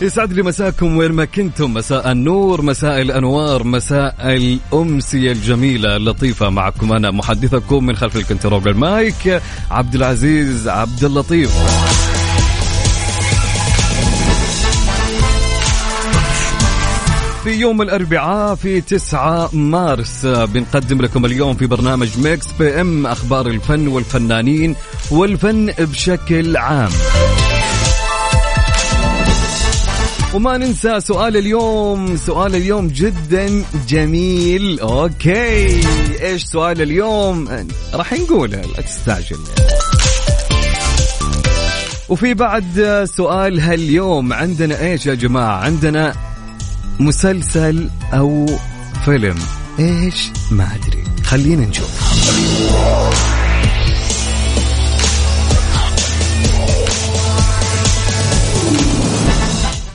يسعد لي مساكم وين ما كنتم. مساء النور مساء الأنوار مساء الأمسية الجميلة اللطيفة معكم أنا محدثكم من خلف ال control ال mic عبد العزيز عبد اللطيف. في يوم الأربعاء في 9 مارس بنقدم لكم اليوم في برنامج Mix PM أخبار الفن والفنانين والفن بشكل عام. وما ننسى سؤال اليوم. سؤال اليوم جدا جميل. okay. إيش سؤال اليوم؟ راح نقوله لا تستعجل. وفي بعد سؤال هاليوم عندنا إيش يا جماعة؟ عندنا مسلسل أو فيلم. إيش؟ ما أدري. خلينا نشوف.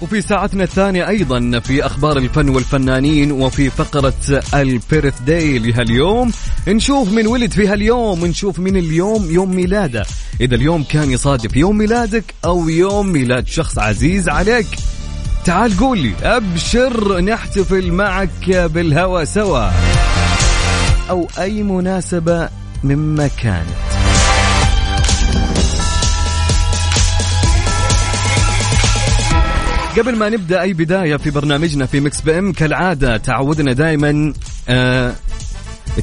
وفي ساعتنا الثانية أيضا في أخبار الفن والفنانين وفي فقرة البيرث داي لهاليوم. نشوف من ولد في هاليوم نشوف من اليوم يوم ميلاده. إذا اليوم كان يصادف يوم ميلادك أو يوم ميلاد شخص عزيز عليك تعال قول لي أبشر نحتفل معك بالهوى سوا. أو أي مناسبة مهما كانت. قبل ما نبدأ أي بداية في برنامجنا في Mix PM كالعادة تعودنا دائما آه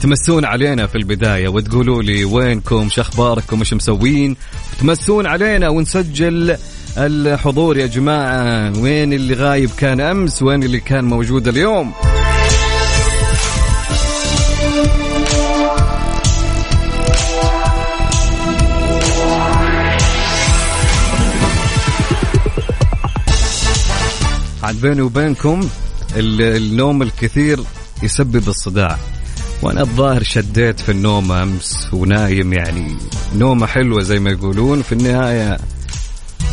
تمسون علينا في البداية وتقولوا لي وينكم شخباركم إيش مسوين؟ تمسون علينا ونسجل الحضور يا جماعة. وين اللي غايب كان أمس؟ وين اللي كان موجود اليوم؟ عاد بيني وبينكم ال- النوم الكثير يسبب الصداع. وأنا الظاهر شديت في النوم أمس ونايم يعني. نومة حلوة زي ما يقولون. في النهاية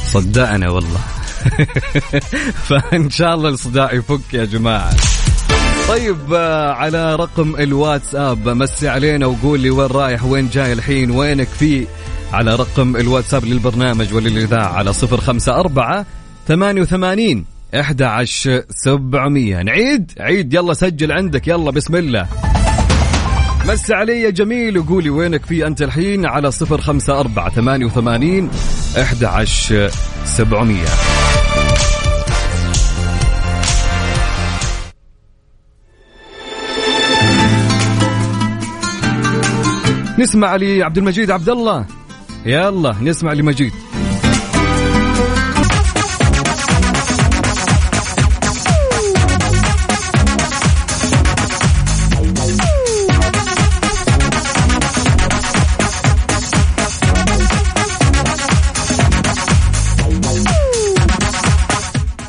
صدعنا والله. فإن شاء الله الصداع يفك يا جماعة. طيب آه، على رقم الواتساب مسي علينا وقول لي وين رايح وين جاي الحين وينك في؟ على رقم الواتساب للبرنامج وللإذاعة على صفر خمسة أربعة ثمانية وثمانين إحدى عشر سبعمية. نعيد؟ عيد. يلا سجل عندك. يلا بسم الله. مسي علي جميل وقولي وينك في أنت الحين على صفر خمسة أربعة ثمانية وثمانين إحدى عشر سبعمية. نسمع لعبد المجيد عبد الله. يلا نسمع لمجيد.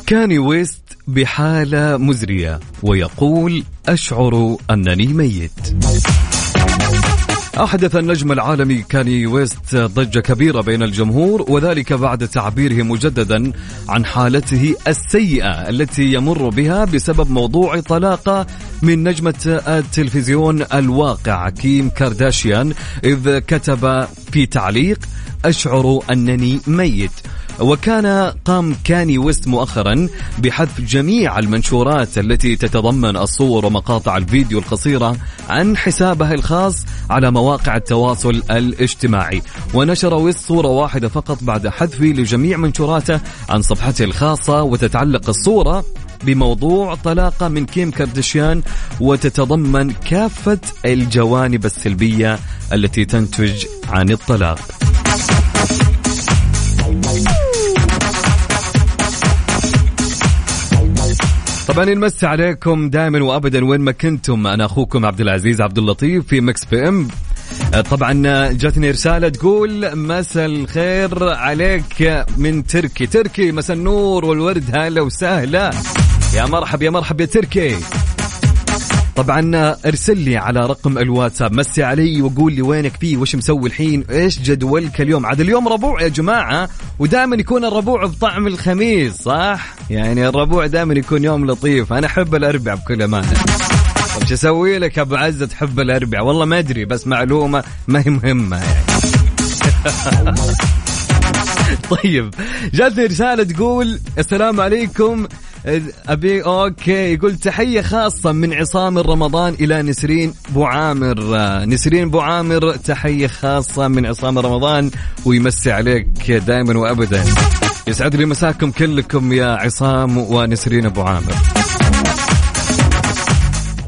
كاني ويست بحالة مزرية ويقول أشعر أنني ميت. أحدث النجم العالمي كاني ويست ضجة كبيرة بين الجمهور وذلك بعد تعبيره مجددا عن حالته السيئة التي يمر بها بسبب موضوع طلاقه من نجمة التلفزيون الواقع كيم كارداشيان إذ كتب في تعليق أشعر أنني ميت. وكان قام كاني ويست مؤخرا بحذف جميع المنشورات التي تتضمن الصور ومقاطع الفيديو القصيرة عن حسابه الخاص على مواقع التواصل الاجتماعي. ونشر ويست صورة واحدة فقط بعد حذفه لجميع منشوراته عن صفحته الخاصة وتتعلق الصورة بموضوع طلاقه من كيم كارداشيان وتتضمن كافة الجوانب السلبية التي تنتج عن الطلاق. طبعا نمسي عليكم دائما وابدا وين ما كنتم. أنا أخوكم عبد العزيز عبد اللطيف في Mix PM. آه، طبعا آه، جاتني رسالة تقول مساء الخير عليك من تركي. تركي مساء النور والورد هلا وسهلا. يا مرحب يا مرحب يا تركي. طبعا ارسل لي على رقم الواتساب. مسي علي وقول لي وينك فيه؟ وش مسوي الحين؟ إيش جدولك اليوم؟ عاد اليوم ربوع يا جماعة. ودائما يكون الربوع بطعم الخميس صح؟ يعني الربوع دائما يكون يوم لطيف. أنا أحب الأربع بكل أمانة. طب شو أسوي لك أبو عزة؟ تحب الأربع؟ والله ما أدري بس معلومة ما هي مهمة يعني. طيب جاتني رسالة تقول السلام عليكم. ابي okay يقول تحية خاصة من عصام رمضان إلى نسرين بو عامر. نسرين بو عامر تحية خاصة من عصام رمضان ويمسي عليك دائما وابدا. يسعد لي مساكم كلكم يا عصام ونسرين ابو عامر.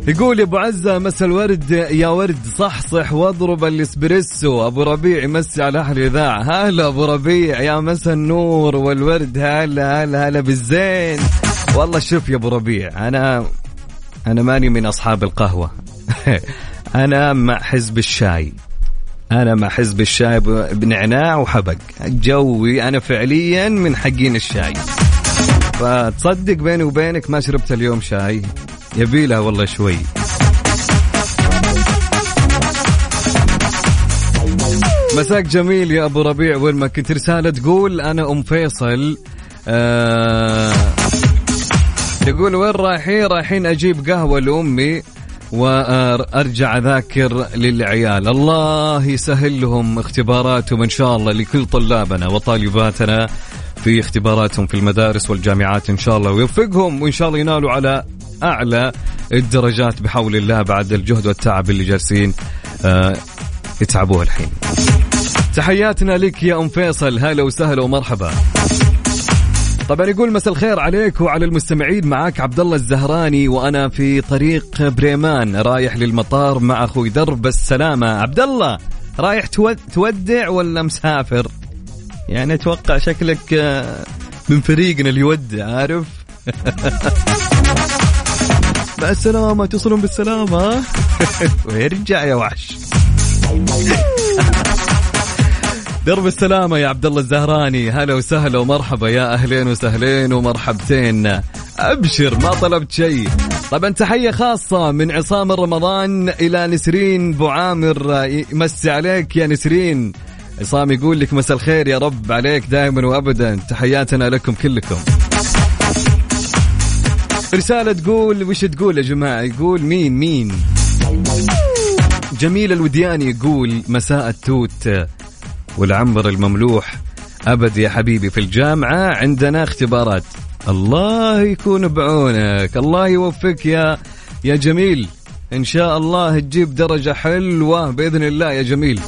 يقول يا أبو عزة مسا الورد يا ورد صحصح واضرب الإسبريسو. أبو ربيع يمسي على أهل الإذاعة. هلا أبو ربيع يا مسا النور والورد هلا هلا هلا بالزين. والله شوف يا أبو ربيع أنا أنا ماني من أصحاب القهوة. أنا مع حزب الشاي. أنا مع حزب الشاي بنعناع وحبق. جوي أنا فعليا من حقين الشاي. فتصدق بيني وبينك ما شربت اليوم شاي. يبيلها والله شوي. مساك جميل يا أبو ربيع وين ما كنت. رسالة تقول أنا أم فيصل. آه تقول وين رايحين رايحين أجيب قهوة لأمي وأرجع أذاكر للعيال الله يسهل لهم اختباراتهم إن شاء الله لكل طلابنا وطالباتنا في اختباراتهم في المدارس والجامعات إن شاء الله ويوفقهم وإن شاء الله ينالوا على أعلى الدرجات بحول الله بعد الجهد والتعب اللي جالسين آه يتعبوه الحين. تحياتنا لك يا أم فيصل هلا وسهلا ومرحبا. طبعا يقول مساء الخير عليك وعلى المستمعين معاك عبد الله الزهراني وأنا في طريق بريمان رايح للمطار مع أخوي درب السلامة عبد الله رايح تودع ولا مسافر؟ يعني أتوقع شكلك آه، من فريقنا اللي يودع عارف؟ مع السلامة تصلون بالسلامة ويرجع يا وحش درب السلامة يا عبد الله الزهراني. هلا وسهلا ومرحبا يا أهلين وسهلين ومرحبتين. أبشر ما طلبت شيء. طبعا تحية خاصة من عصام رمضان إلى نسرين بو عامر. يمسي عليك يا نسرين. عصام يقول لك مساء الخير يا رب عليك دائما وابدا. تحياتنا لكم كلكم. رسالة تقول وش تقول يا جماعة؟ يقول مين مين؟ جميل الودياني يقول مساء التوت. والعنبر المملوح. أبد يا حبيبي في الجامعة عندنا اختبارات. الله يكون بعونك. الله يوفقك يا يا جميل. إن شاء الله تجيب درجة حلوة بإذن الله يا جميل.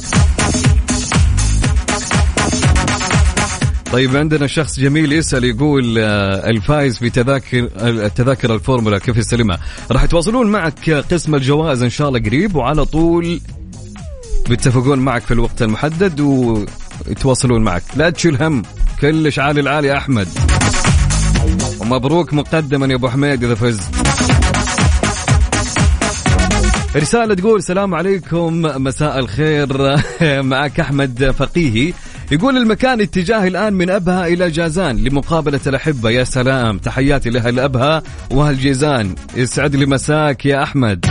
طيب عندنا شخص جميل يسأل يقول آه، الفايز في تذاكر الفورمولا كيف يستلمها؟ راح يتواصلون معك قسم الجوائز إن شاء الله قريب وعلى طول بيتفقون معك في الوقت المحدد ويتواصلون معك. لا تشيل هم كلش عالي العالي يا أحمد. ومبروك مقدما يا أبو حميد إذا فزت. رسالة تقول السلام عليكم مساء الخير. معك أحمد فقيهي. يقول المكان اتجاهي الآن من أبها إلى جازان لمقابلة الأحبة. يا سلام تحياتي لأهل أبها وأهل جيزان. يسعد لي مساك يا أحمد.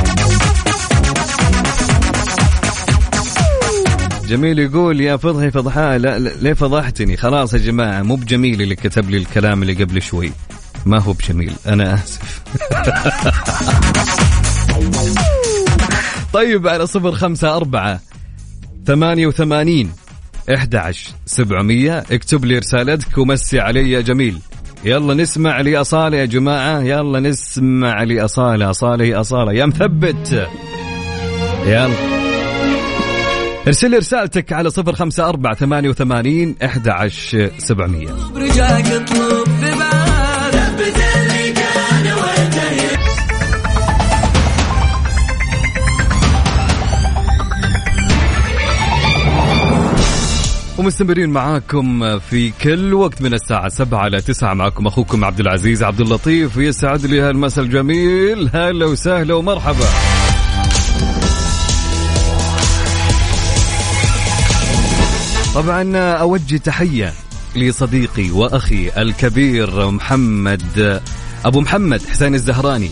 جميل يقول يا فضحي فضحاء لا, ليه فضحتني؟ خلاص يا جماعة مو بجميل اللي كتب لي الكلام اللي قبل شوي. ما هو بجميل أنا آسف. طيب على صفر خمسة أربعة ثمانية وثمانين 11 700 اكتب لي رسالتك ومسي علي يا جميل. يلا نسمع لأصالة يا جماعة. يلا نسمع لأصالة أصالة أصالة. يا مثبت. يلا. ارسل لي رسالتك على صفر خمسة أربعة ثمانية وثمانين أحد عشر سبعمية. ومستمرين معاكم في كل وقت من الساعة سبعة إلى تسعة معكم أخوكم عبد العزيز عبد اللطيف ويسعد لي هالمساء الجميل. هلا وسهلا ومرحبا. طبعا أوجه تحية لصديقي وأخي الكبير محمد أبو محمد حسين الزهراني.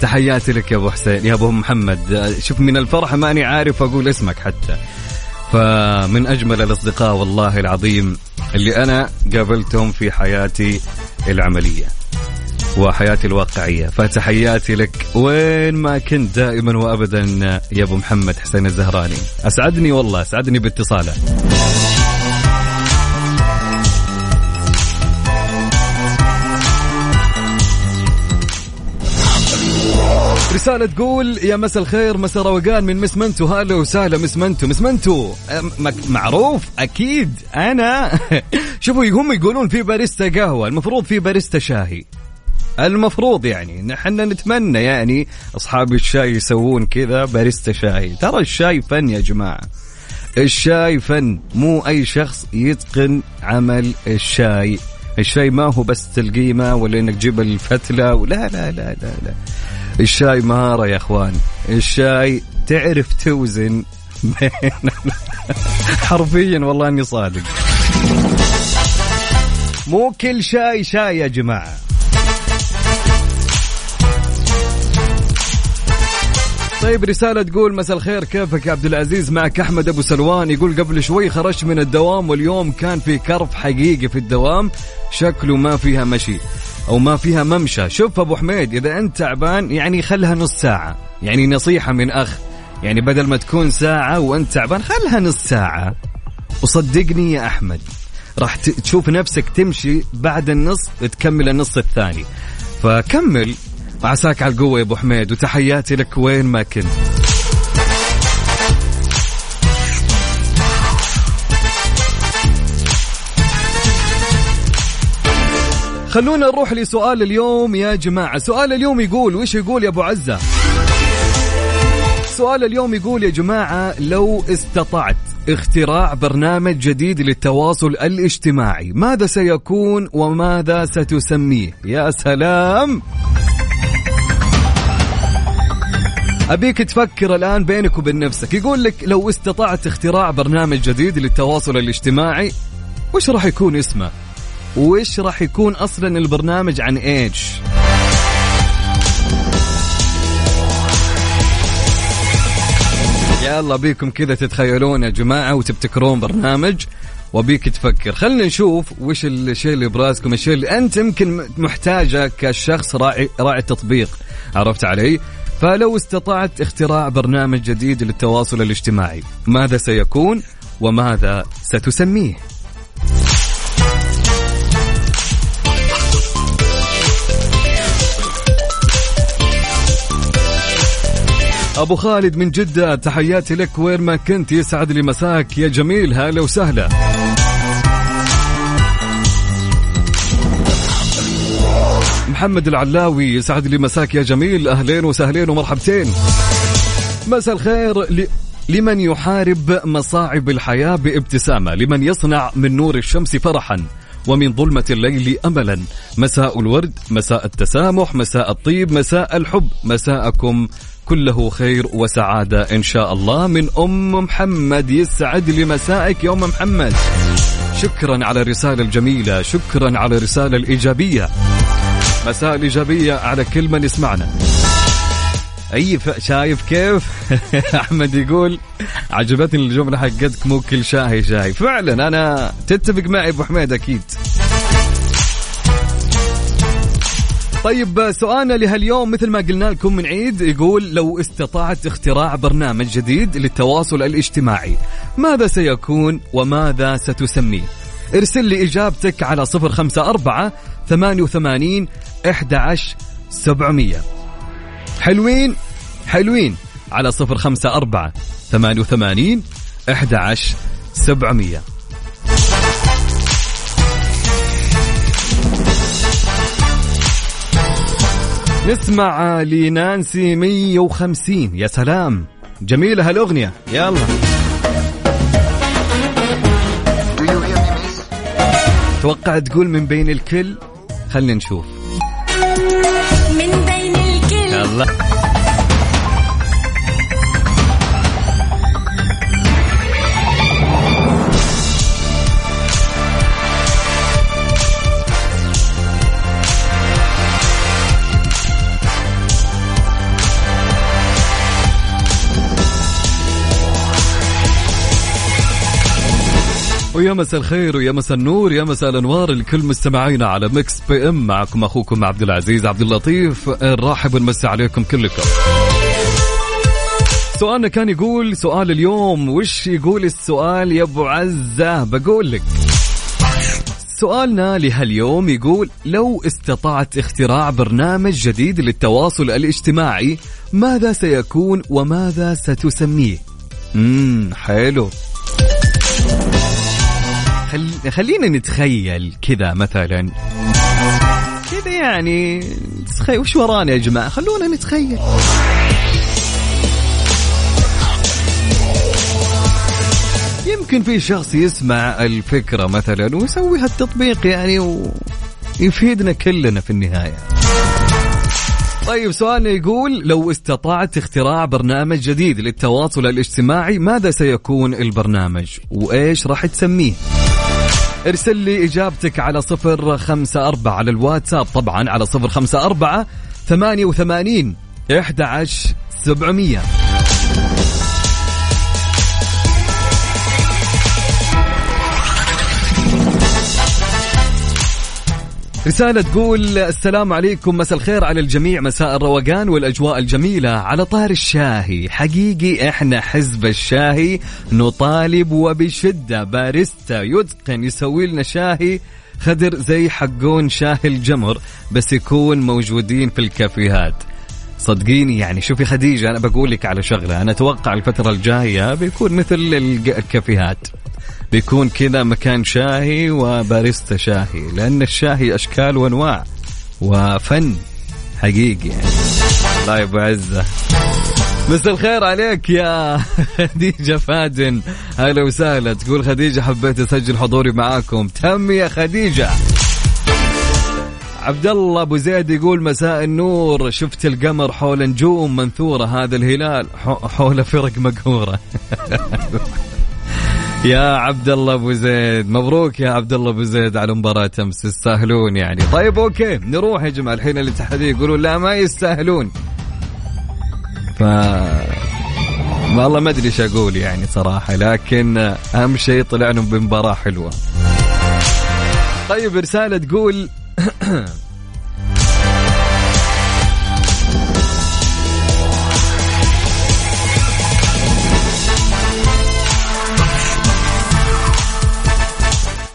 تحياتي لك يا أبو حسين يا أبو محمد. شوف من الفرح ماني عارف أقول اسمك حتى. فمن أجمل الأصدقاء والله العظيم اللي أنا قابلتهم في حياتي العملية وحياتي الواقعية. فتحياتي لك وين ما كنت دائما وأبدا يا أبو محمد حسين الزهراني. أسعدني والله أسعدني باتصاله. رسالة تقول يا مسا الخير مسا روقان من مس منتو. هلا وسهلا مس منتو. مس منتو معروف؟ أكيد. أنا؟ شوفوا هم يقولون في باريستا قهوة المفروض في باريستا شاهي. المفروض يعني نحن نتمنى يعني أصحاب الشاي يسوون كذا باريستا شاي ترى الشاي فن يا جماعة. الشاي فن مو أي شخص يتقن عمل الشاي. الشاي ما هو بس تلقيمة ولا إنك تجيب الفتلة ولا لا لا لا لا. الشاي مهارة يا أخوان. الشاي تعرف توزن حرفيا والله إني صادق. مو كل شاي شاي يا جماعة. طيب رسالة تقول مساء الخير كيفك يا عبد العزيز؟ معك أحمد أبو سلوان. يقول قبل شوي خرجت من الدوام واليوم كان في كرف حقيقي في الدوام. شكله ما فيها مشي. أو ما فيها ممشى. شوف أبو حميد إذا أنت تعبان يعني خلها نص ساعة. يعني نصيحة من أخ. يعني بدل ما تكون ساعة وأنت تعبان خلها نص ساعة. وصدقني يا أحمد راح تشوف نفسك تمشي بعد النص تكمل النص الثاني. فكمل. عساك على القوة يا أبو حميد وتحياتي لك وين ما كنت. خلونا نروح لسؤال اليوم يا جماعة. سؤال اليوم يقول وش يقول يا أبو عزة؟ سؤال اليوم يقول يا جماعة لو استطعت اختراع برنامج جديد للتواصل الاجتماعي ماذا سيكون وماذا ستسميه؟ يا سلام! أبيك تفكر الآن بينك وبين نفسك. يقول لك لو استطعت اختراع برنامج جديد للتواصل الاجتماعي وش راح يكون اسمه؟ وش راح يكون أصلا البرنامج عن إيش يلا بيكم كذا تتخيلون يا جماعة وتبتكرون برنامج وبيك تفكر. خلينا نشوف وش الشيء اللي براسكم الشيء اللي أنت يمكن محتاجه كشخص راعي راعي التطبيق. عرفت علي؟ فلو استطعت اختراع برنامج جديد للتواصل الاجتماعي ماذا سيكون وماذا ستسميه؟ أبو خالد من جدة تحياتي لك. وين ما كنت يسعد لي مساك. يا جميل هلا وسهلا. محمد العلاوي يسعد لي مساك. يا جميل أهلين وسهلين ومرحبتين. مساء الخير ل... لمن يحارب مصاعب الحياة بابتسامة لمن يصنع من نور الشمس فرحا ومن ظلمة الليل أملا. مساء الورد مساء التسامح مساء الطيب مساء الحب مساءكم كله خير وسعادة إن شاء الله. من أم محمد يسعد لي مسائك يا أم محمد. شكرا على الرسالة الجميلة شكرا على الرسالة الإيجابية. مساء الإيجابية على كل من يسمعنا. أي. شايف كيف؟ أحمد يقول عجبتني الجملة حقتك مو كل شاهي شاي. فعلا أنا تتفق معي أبو حميد أكيد. طيب سؤالنا لهاليوم مثل ما قلنا لكم من عيد يقول لو استطعت اختراع برنامج جديد للتواصل الاجتماعي ماذا سيكون وماذا ستسميه؟ ارسل لي إجابتك على 054 88 11700 حلوين حلوين. على 054 88 11700 نسمع لنانسي 150 يا سلام. جميلة هالأغنية. يلا. توقع تقول من بين الكل. خلينا نشوف. من بين الكل. يلا. ويا مساء الخير ويا مساء النور يا مساء الأنوار لكل مستمعينا على Mix PM. معكم أخوكم عبد العزيز عبد اللطيف. نرحب ونمسي عليكم كلكم. سؤالنا كان يقول سؤال اليوم وش يقول السؤال يا أبو عزة؟ بقول لك. سؤالنا لهاليوم يقول لو استطعت اختراع برنامج جديد للتواصل الاجتماعي ماذا سيكون وماذا ستسميه؟ امم حلو. خل... خلينا نتخيل كذا مثلا. كذا يعني تخيل وش ورانا يا جماعة؟ خلونا نتخيل. يمكن في شخص يسمع الفكرة مثلا ويسوي هالتطبيق يعني ويفيدنا كلنا في النهاية. طيب سؤالنا يقول لو استطعت اختراع برنامج جديد للتواصل الاجتماعي ماذا سيكون البرنامج؟ وإيش راح تسميه؟ ارسل لي إجابتك على صفر خمسة أربعة على الواتساب طبعا على صفر خمسة أربعة ثمانية وثمانين إحدى عشر سبعمية. رسالة تقول السلام عليكم مساء الخير على الجميع مساء الروقان والأجواء الجميلة. على طار الشاهي حقيقي إحنا حزب الشاهي نطالب وبشدة باريستا يتقن يسوي لنا شاهي خدر زي حقون شاهي الجمر بس يكون موجودين في الكافيهات. صدقيني يعني شوفي خديجة أنا بقول لك على شغلة أنا أتوقع الفترة الجاية بيكون مثل الكافيهات. بيكون كذا مكان شاهي وباريستا شاهي لأن الشاهي أشكال وأنواع وفن حقيقي. يعني الله يبو عزة. مساء الخير عليك يا خديجة فادن. هلا وسهلا. تقول خديجة حبيت أسجل حضوري معاكم. تم يا خديجة. عبد الله أبو زيد يقول مساء النور. شفت القمر حول نجوم منثورة هذا الهلال. حول فرق مقهورة. يا عبد الله أبو زيد. مبروك يا عبد الله أبو زيد على مباراة أمس. تستاهلون يعني. طيب أوكي. نروح يا جماعة. الحين الاتحاديه يقولون لا ما يستاهلون. ف والله ما أدري إيش أقول يعني صراحة لكن أهم شيء طلعنا بمباراة حلوة. طيب رسالة تقول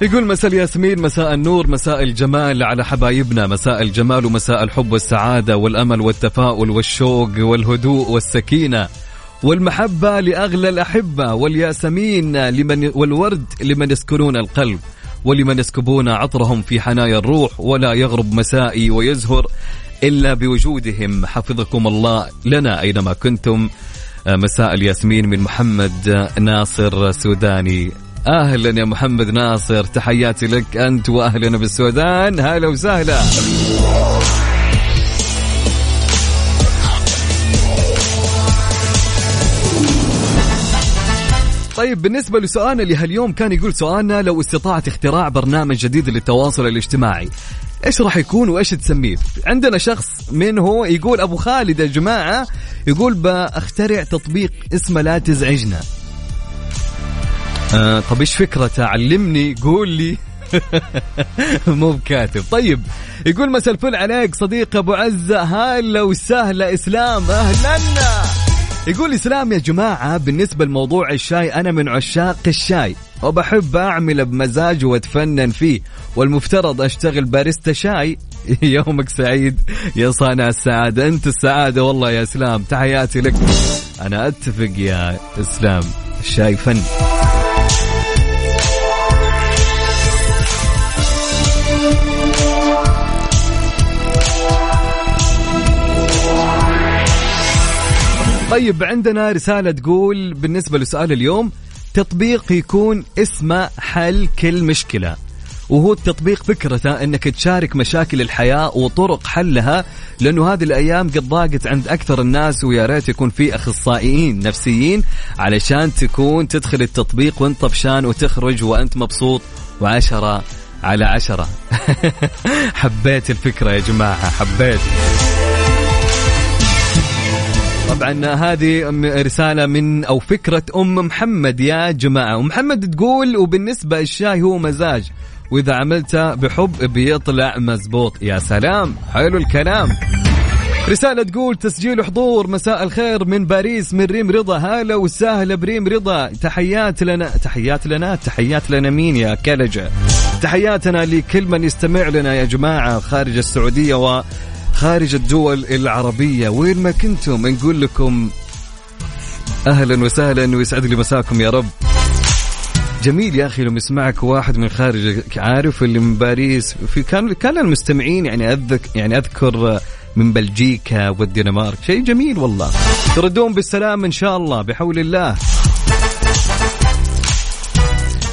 يقول مساء الياسمين مساء النور مساء الجمال على حبايبنا. مساء الجمال ومساء الحب والسعادة والأمل والتفاؤل والشوق والهدوء والسكينة والمحبة لأغلى الأحبة والياسمين لمن والورد لمن يسكنون القلب ولمن يسكبون عطرهم في حنايا الروح ولا يغرب مسائي ويزهر إلا بوجودهم. حفظكم الله لنا أينما كنتم. مساء الياسمين من محمد ناصر سوداني. أهلا يا محمد ناصر تحياتي لك أنت واهلنا بالسودان هلا وسهلا طيب بالنسبة لسؤالنا لهاليوم كان يقول سؤالنا لو استطاعت اختراع برنامج جديد للتواصل الاجتماعي إيش راح يكون وإيش تسميه؟ عندنا شخص من هو يقول أبو خالد يا جماعة يقول بخترع تطبيق اسمه لا تزعجنا آه طب إيش فكرته علمني قول لي. مو بكاتب. طيب يقول مساء الفل عليك صديق أبو عزة. هلا وسهلا إسلام. أهلا. يقول إسلام يا جماعة بالنسبة لموضوع الشاي أنا من عشاق الشاي وبحب اعمله بمزاج وأتفنن فيه والمفترض أشتغل باريستا شاي. يومك سعيد يا صانع السعادة. أنت السعادة والله يا إسلام. تحياتي لك. أنا أتفق يا إسلام. الشاي فن. طيب عندنا رسالة تقول بالنسبة لسؤال اليوم تطبيق يكون اسمه حل كل مشكلة. وهو التطبيق فكرته إنك تشارك مشاكل الحياة وطرق حلها لأنه هذه الأيام قد ضاقت عند أكثر الناس ويا ريت يكون في أخصائيين نفسيين علشان تكون تدخل التطبيق وأنت طفشان وتخرج وأنت مبسوط وعشرة على عشرة. حبيت الفكرة يا جماعة حبيت. طبعا هذه رسالة من أو فكرة أم محمد. يا جماعة أم محمد تقول وبالنسبة الشاي هو مزاج وإذا عملته بحب بيطلع مزبوط. يا سلام حلو الكلام. رسالة تقول تسجيل حضور مساء الخير من باريس من ريم رضا هلا وسهلا بريم رضا. تحيات لنا تحيات لنا؟ تحيات لنا مين يا كلجة؟ تحياتنا لكل من يستمع لنا يا جماعة خارج السعودية وخارج الدول العربية. وين ما كنتم نقول لكم أهلا وسهلا ويسعد لي مساكم يا رب. جميل يا أخي لما يسمعك واحد من خارج عارف اللي من باريس. في كان كان المستمعين يعني اذكر يعني أذكر من بلجيكا والدنمارك. شيء جميل والله. تردون بالسلام إن شاء الله بحول الله.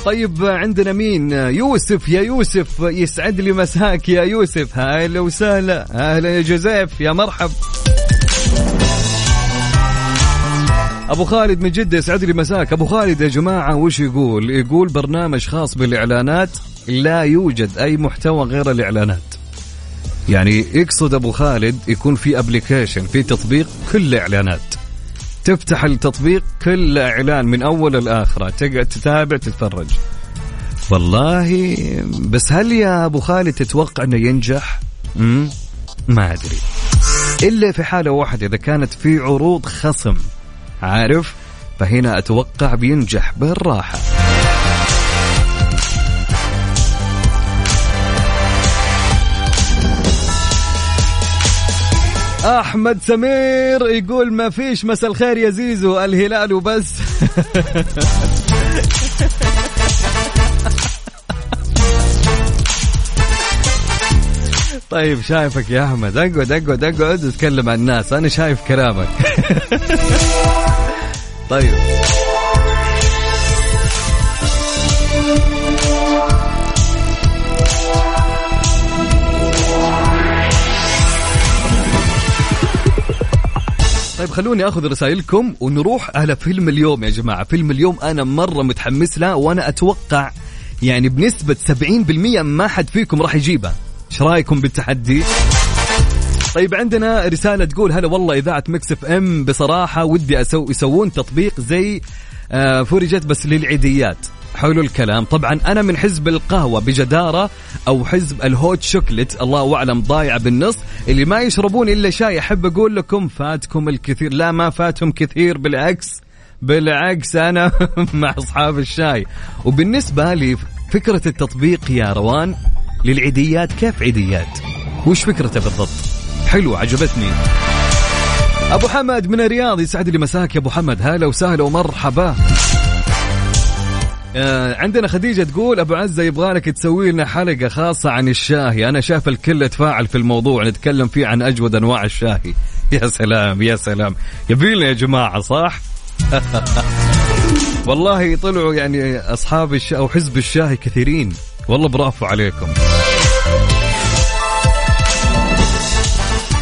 طيب عندنا مين؟ يوسف يا يوسف يسعد لي مساك يا يوسف. هلا وسهلا. أهلا يا جوزيف يا مرحب. أبو خالد من جدة يسعد لي مساك. أبو خالد يا جماعة وش يقول؟ يقول برنامج خاص بالإعلانات لا يوجد أي محتوى غير الإعلانات. يعني يقصد أبو خالد يكون في ابلكيشن في تطبيق كله اعلانات تفتح التطبيق كل إعلان من أول لاخره تقعد تتابع تتفرج والله بس هل يا أبو خالد تتوقع إنه ينجح؟ مم؟ ما أدري إلا في حالة واحدة إذا كانت في عروض خصم عارف؟ فهنا أتوقع بينجح بالراحة أحمد سمير يقول ما فيش مساء الخير يا زيزو الهلال وبس. طيب شايفك يا أحمد. أقعد أقعد أقعد وتكلم عن الناس. أنا شايف كلامك. طيب. طيب خلوني آخذ رسائلكم ونروح على فيلم اليوم يا جماعة. فيلم اليوم أنا مرة متحمس له وأنا أتوقع يعني بنسبة 70% ما حد فيكم راح يجيبه. إيش رأيكم بالتحدي؟ طيب عندنا رسالة تقول هلا والله إذاعة Mix FM. بصراحة ودي أسو يسوون تطبيق زي آه فرجت بس للعيديات. حلو الكلام. طبعا أنا من حزب القهوة بجدارة أو حزب ال hot chocolate الله أعلم ضايع بالنص. اللي ما يشربون إلا شاي أحب أقول لكم فاتكم الكثير. لا ما فاتهم كثير بالعكس بالعكس أنا مع أصحاب الشاي. وبالنسبة لي فكرة التطبيق يا روان للعيديات كيف عيديات؟ وش فكرته بالضبط؟ حلو عجبتني. أبو حمد من الرياض يسعد لي مساك يا أبو حمد. هلا وسهلا ومرحبا. آه عندنا خديجة تقول أبو عزة يبغالك تسوي لنا حلقة خاصة عن الشاهي. أنا شايف الكل تفاعل في الموضوع نتكلم فيه عن أجود أنواع الشاهي. يا سلام يا سلام. يبيلنا يا جماعة صح؟ والله طلعوا يعني أصحاب الش... أو حزب الشاهي كثيرين. والله برافو عليكم.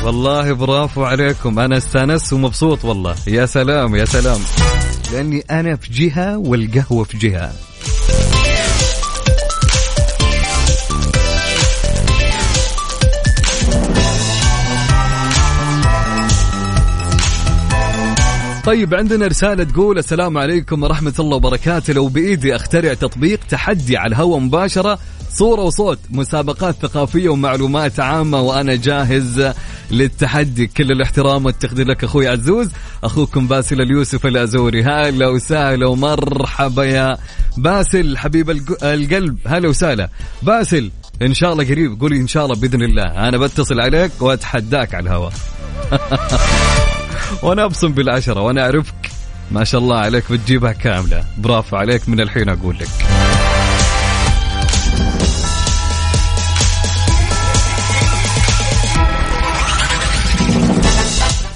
والله برافو عليكم. أنا استأنست ومبسوط والله. يا سلام يا سلام. لأني أنا في جهة والقهوة في جهة. طيب عندنا رسالة تقول السلام عليكم ورحمة الله وبركاته. لو بإيدي أخترع تطبيق تحدي على الهواء مباشرة صورة وصوت مسابقات ثقافية ومعلومات عامة وأنا جاهز للتحدي. كل الاحترام والتقدير لك أخوي عزوز. أخوكم باسل اليوسف الأزوري. هلا وسهلا ومرحبا يا باسل حبيب الق- القلب. هلا وسهلا. باسل إن شاء الله قريب. قولي إن شاء الله بإذن الله. أنا بتصل عليك وأتحداك على الهواء. وأنا أبصم بالعشرة وأنا أعرفك. ما شاء الله عليك بتجيبها كاملة. برافو عليك من الحين أقول لك.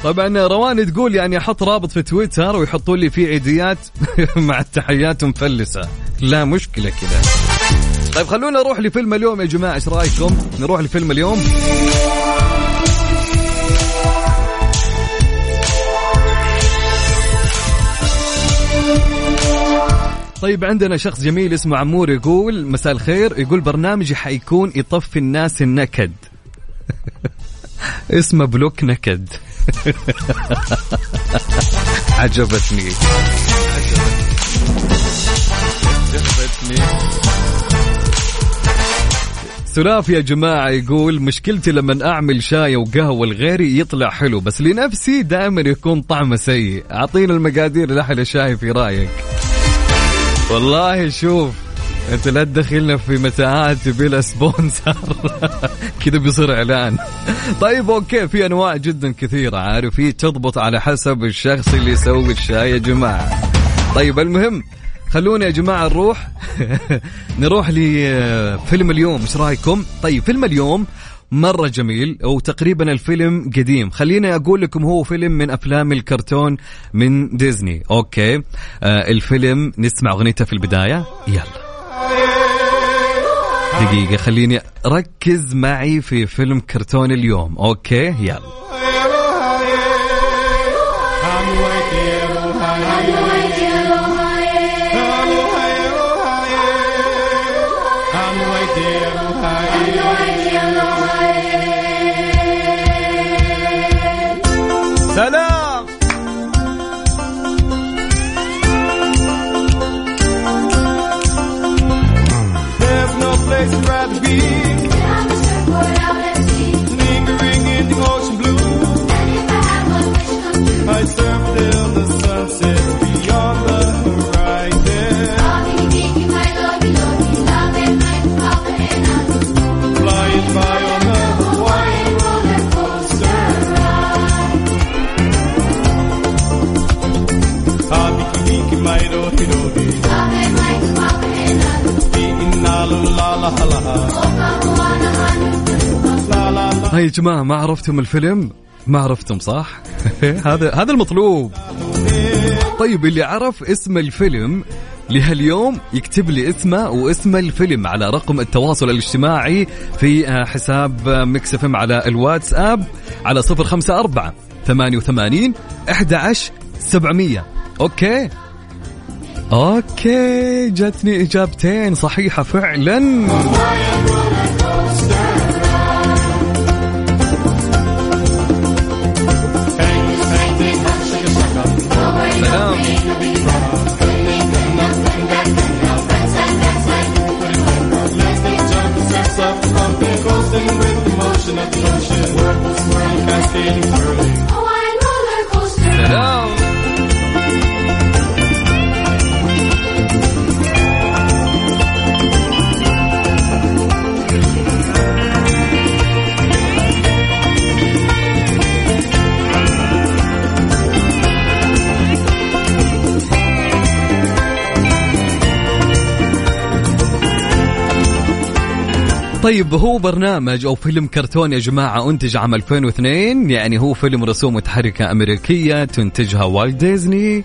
طبعا روان تقول يعني أحط رابط في تويتر ويحطوا لي فيه عيديات مع التحيات مفلسة. لا مشكلة كذا. طيب خلونا نروح لفيلم اليوم يا جماعة إيش رأيكم؟ نروح لفيلم اليوم. طيب عندنا شخص جميل اسمه عمور يقول مساء الخير. يقول برنامجي حيكون يطفي الناس النكد. اسمه بلوك نكد. عجبتني. عجبتني. سلاف يا جماعة يقول مشكلتي لما أعمل شاي وقهوة لغيري يطلع حلو بس لنفسي دائما يكون طعمه سيء. أعطينا المقادير لحل الشاي في رأيك. والله شوف أنت لا تدخلنا في متاهات له sponsor. كذا بيصير إعلان. طيب okay في أنواع جدا كثيرة. عارف هي تضبط على حسب الشخص اللي يسوي الشاي يا جماعة. طيب المهم خلونا يا جماعة نروح. نروح لفيلم اليوم. إيش رأيكم؟ طيب فيلم اليوم مرة جميل وتقريبا الفيلم قديم. خليني أقول لكم هو فيلم من أفلام الكرتون من ديزني. okay آه الفيلم نسمع أغنيته في البداية. يلا. دقيقة خليني ركز معي في فيلم كرتون اليوم. okay يلا. La. هاي يا جماعة ما عرفتم الفيلم؟ ما عرفتم صح؟ هذا هذا المطلوب. طيب اللي عرف اسم الفيلم لهاليوم يكتب لي اسمه واسم الفيلم على رقم التواصل الاجتماعي في آه، حساب آه، Mix FM على الواتساب على صفر خمسة أربعة ثمانية وثمانين أحد عشر سبعمية. okay؟ okay جاتني إجابتين صحيحة فعلا. Oh, I'm roller coaster. طيب هو برنامج أو فيلم كرتون يا جماعة أنتج عام 2002 يعني هو فيلم رسوم متحركة أمريكية تنتجها والت ديزني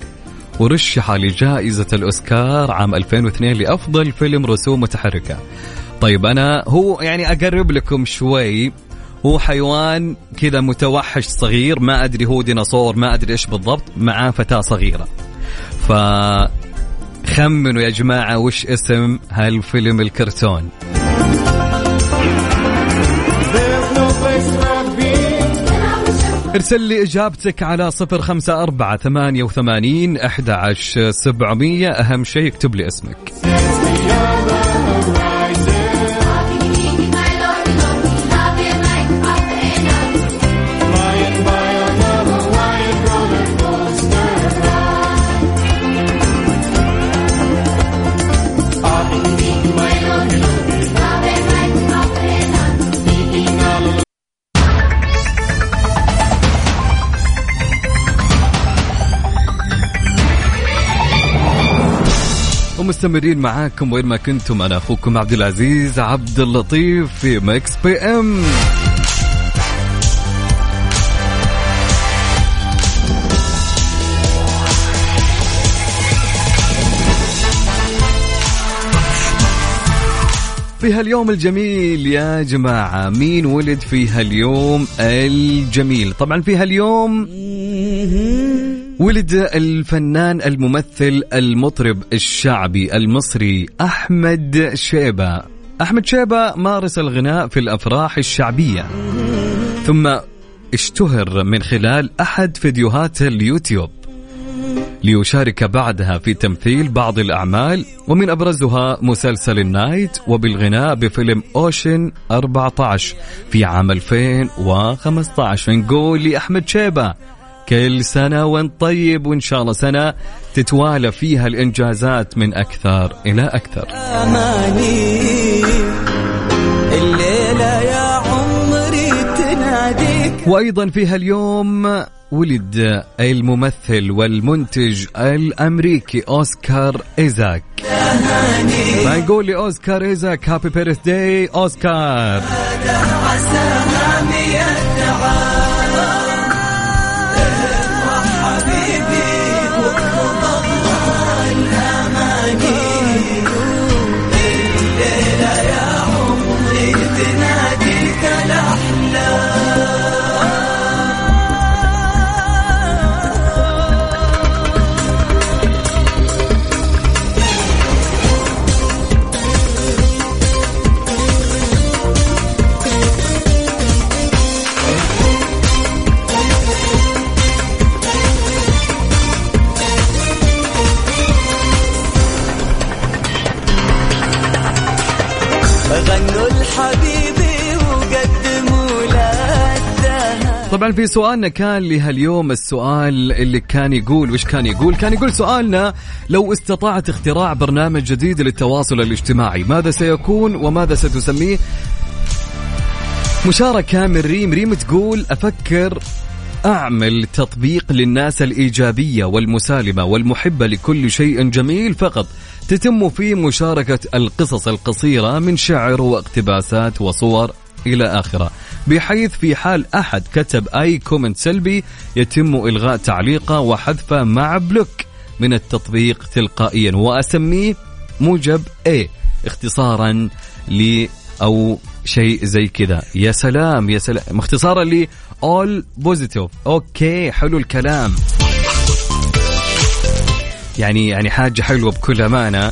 ورشح لجائزة الأوسكار عام 2002 لأفضل فيلم رسوم متحركة. طيب أنا هو يعني أقرب لكم شوي هو حيوان كذا متوحش صغير ما أدري هو ديناصور ما أدري إيش بالضبط معاه فتاة صغيرة. ف خمنوا يا جماعة وش اسم هالفيلم الكرتون. ارسل لي إجابتك على صفر خمسة أربعة ثمانية وثمانين أحد عشر سبعمية. أهم شيء اكتب لي اسمك. ومستمرين معاكم وين ما كنتم. أنا أخوكم عبد العزيز عبد اللطيف في Mix FM. في هاليوم الجميل يا جماعة مين ولد في هاليوم الجميل؟ طبعا في هاليوم ولد الفنان الممثل المطرب الشعبي المصري أحمد شيبة. أحمد شيبة مارس الغناء في الأفراح الشعبية. ثم اشتهر من خلال أحد فيديوهات اليوتيوب. ليشارك بعدها في تمثيل بعض الأعمال ومن أبرزها مسلسل النايت وبالغناء بفيلم أوشن 14 في عام 2015 نقول لأحمد شيبة كل سنة وانت طيب وإن شاء الله سنة تتوالى فيها الإنجازات من أكثر إلى أكثر. أماني الليلة يا عمري تناديك. وأيضا في هاليوم ولد الممثل والمنتج الأمريكي أوسكار إيزاك. فنقول لأوسكار إيزاك happy birthday اوسكار طبعا في سؤالنا كان لهاليوم السؤال اللي كان يقول وش كان يقول؟ كان يقول سؤالنا لو استطعت اختراع برنامج جديد للتواصل الاجتماعي ماذا سيكون وماذا ستسميه؟ مشاركة من ريم. ريم تقول أفكر أعمل تطبيق للناس الإيجابية والمسالمة والمحبة لكل شيء جميل فقط. تتم فيه مشاركة القصص القصيرة من شعر واقتباسات وصور. إلى آخره. بحيث في حال أحد كتب أي comment سلبي يتم إلغاء تعليقه وحذفه مع block من التطبيق تلقائيا. وأسميه موجب A اختصارا ل أو شيء زي كذا. يا سلام يا سلام. اختصارا ل all positive. okay حلو الكلام. يعني يعني حاجة حلوة بكل أمانة.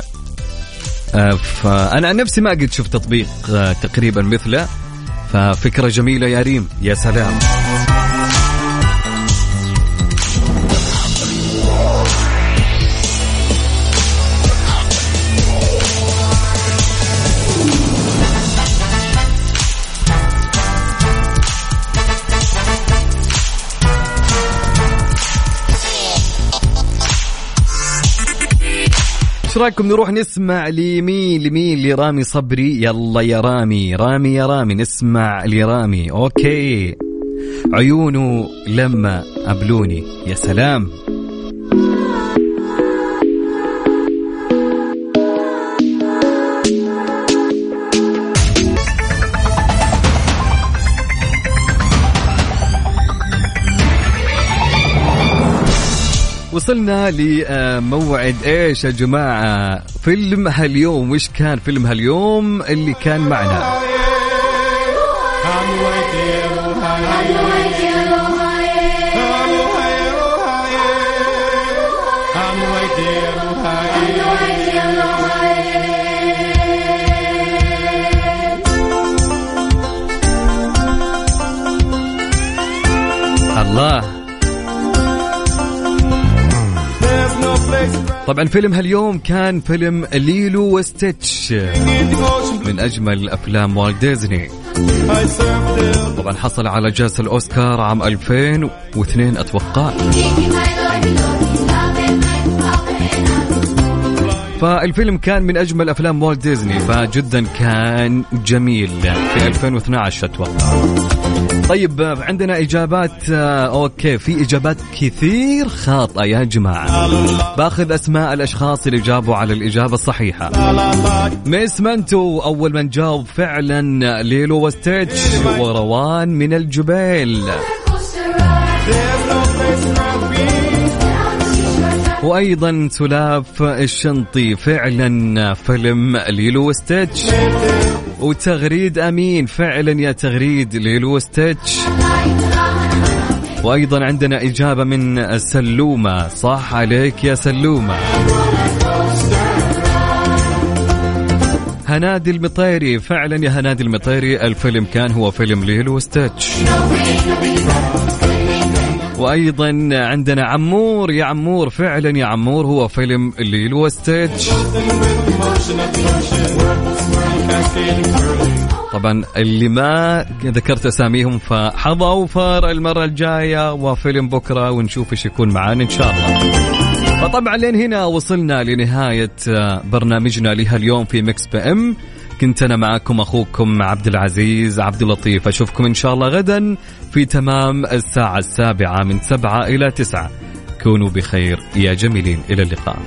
آه، فانا عن نفسي ما قد شفت تطبيق آه، تقريبا مثله. ففكرة جميلة يا ريم يا سلام. إيش رأيكم نروح نسمع لمين؟ لمين؟ لرامي صبري. يلا يا رامي. رامي يا رامي نسمع لرامي. أوكي. عيونه لما قبلوني يا سلام. وصلنا لموعد إيش يا جماعة؟ فيلم هاليوم وش كان فيلم هاليوم اللي كان معنا؟ امم طبعا فيلم هاليوم كان فيلم ليلو وستيتش. من أجمل أفلام والت ديزني. طبعا حصل على جائزة الأوسكار عام 2002 أتوقع فالفيلم كان من أجمل أفلام والت ديزني فجدا كان جميل. في 2012 أتوقع. طيب عندنا إجابات آه، okay في إجابات كثير خاطئة يا جماعة. بأخذ أسماء الأشخاص اللي جابوا على الإجابة الصحيحة. ميس منتو أول من جاوب فعلا ليلو وستيتش وروان من الجبيل. وأيضا سلاف الشنطي فعلا فيلم ليلو وستيتش وتغريد أمين فعلا يا تغريد ليلو وستيتش وأيضا عندنا إجابة من سلومة. صح عليك يا سلومة. هنادي المطيري. فعلا يا هنادي المطيري الفيلم كان هو فيلم ليلو وستيتش وأيضا عندنا عمور. يا عمور فعلا يا عمور هو فيلم ليلو وستيتش طبعا اللي ما ذكرت أساميهم فحظى اوفر المرة الجاية وفيلم بكرة ونشوف إيش يكون معانا إن شاء الله. فطبعا لين هنا وصلنا لنهاية برنامجنا لهاليوم في Mix FM. كنت أنا معكم أخوكم عبد العزيز عبد اللطيف. أشوفكم إن شاء الله غدا. في تمام الساعة السابعة من سبعة إلى تسعة. كونوا بخير يا جميلين. إلى اللقاء.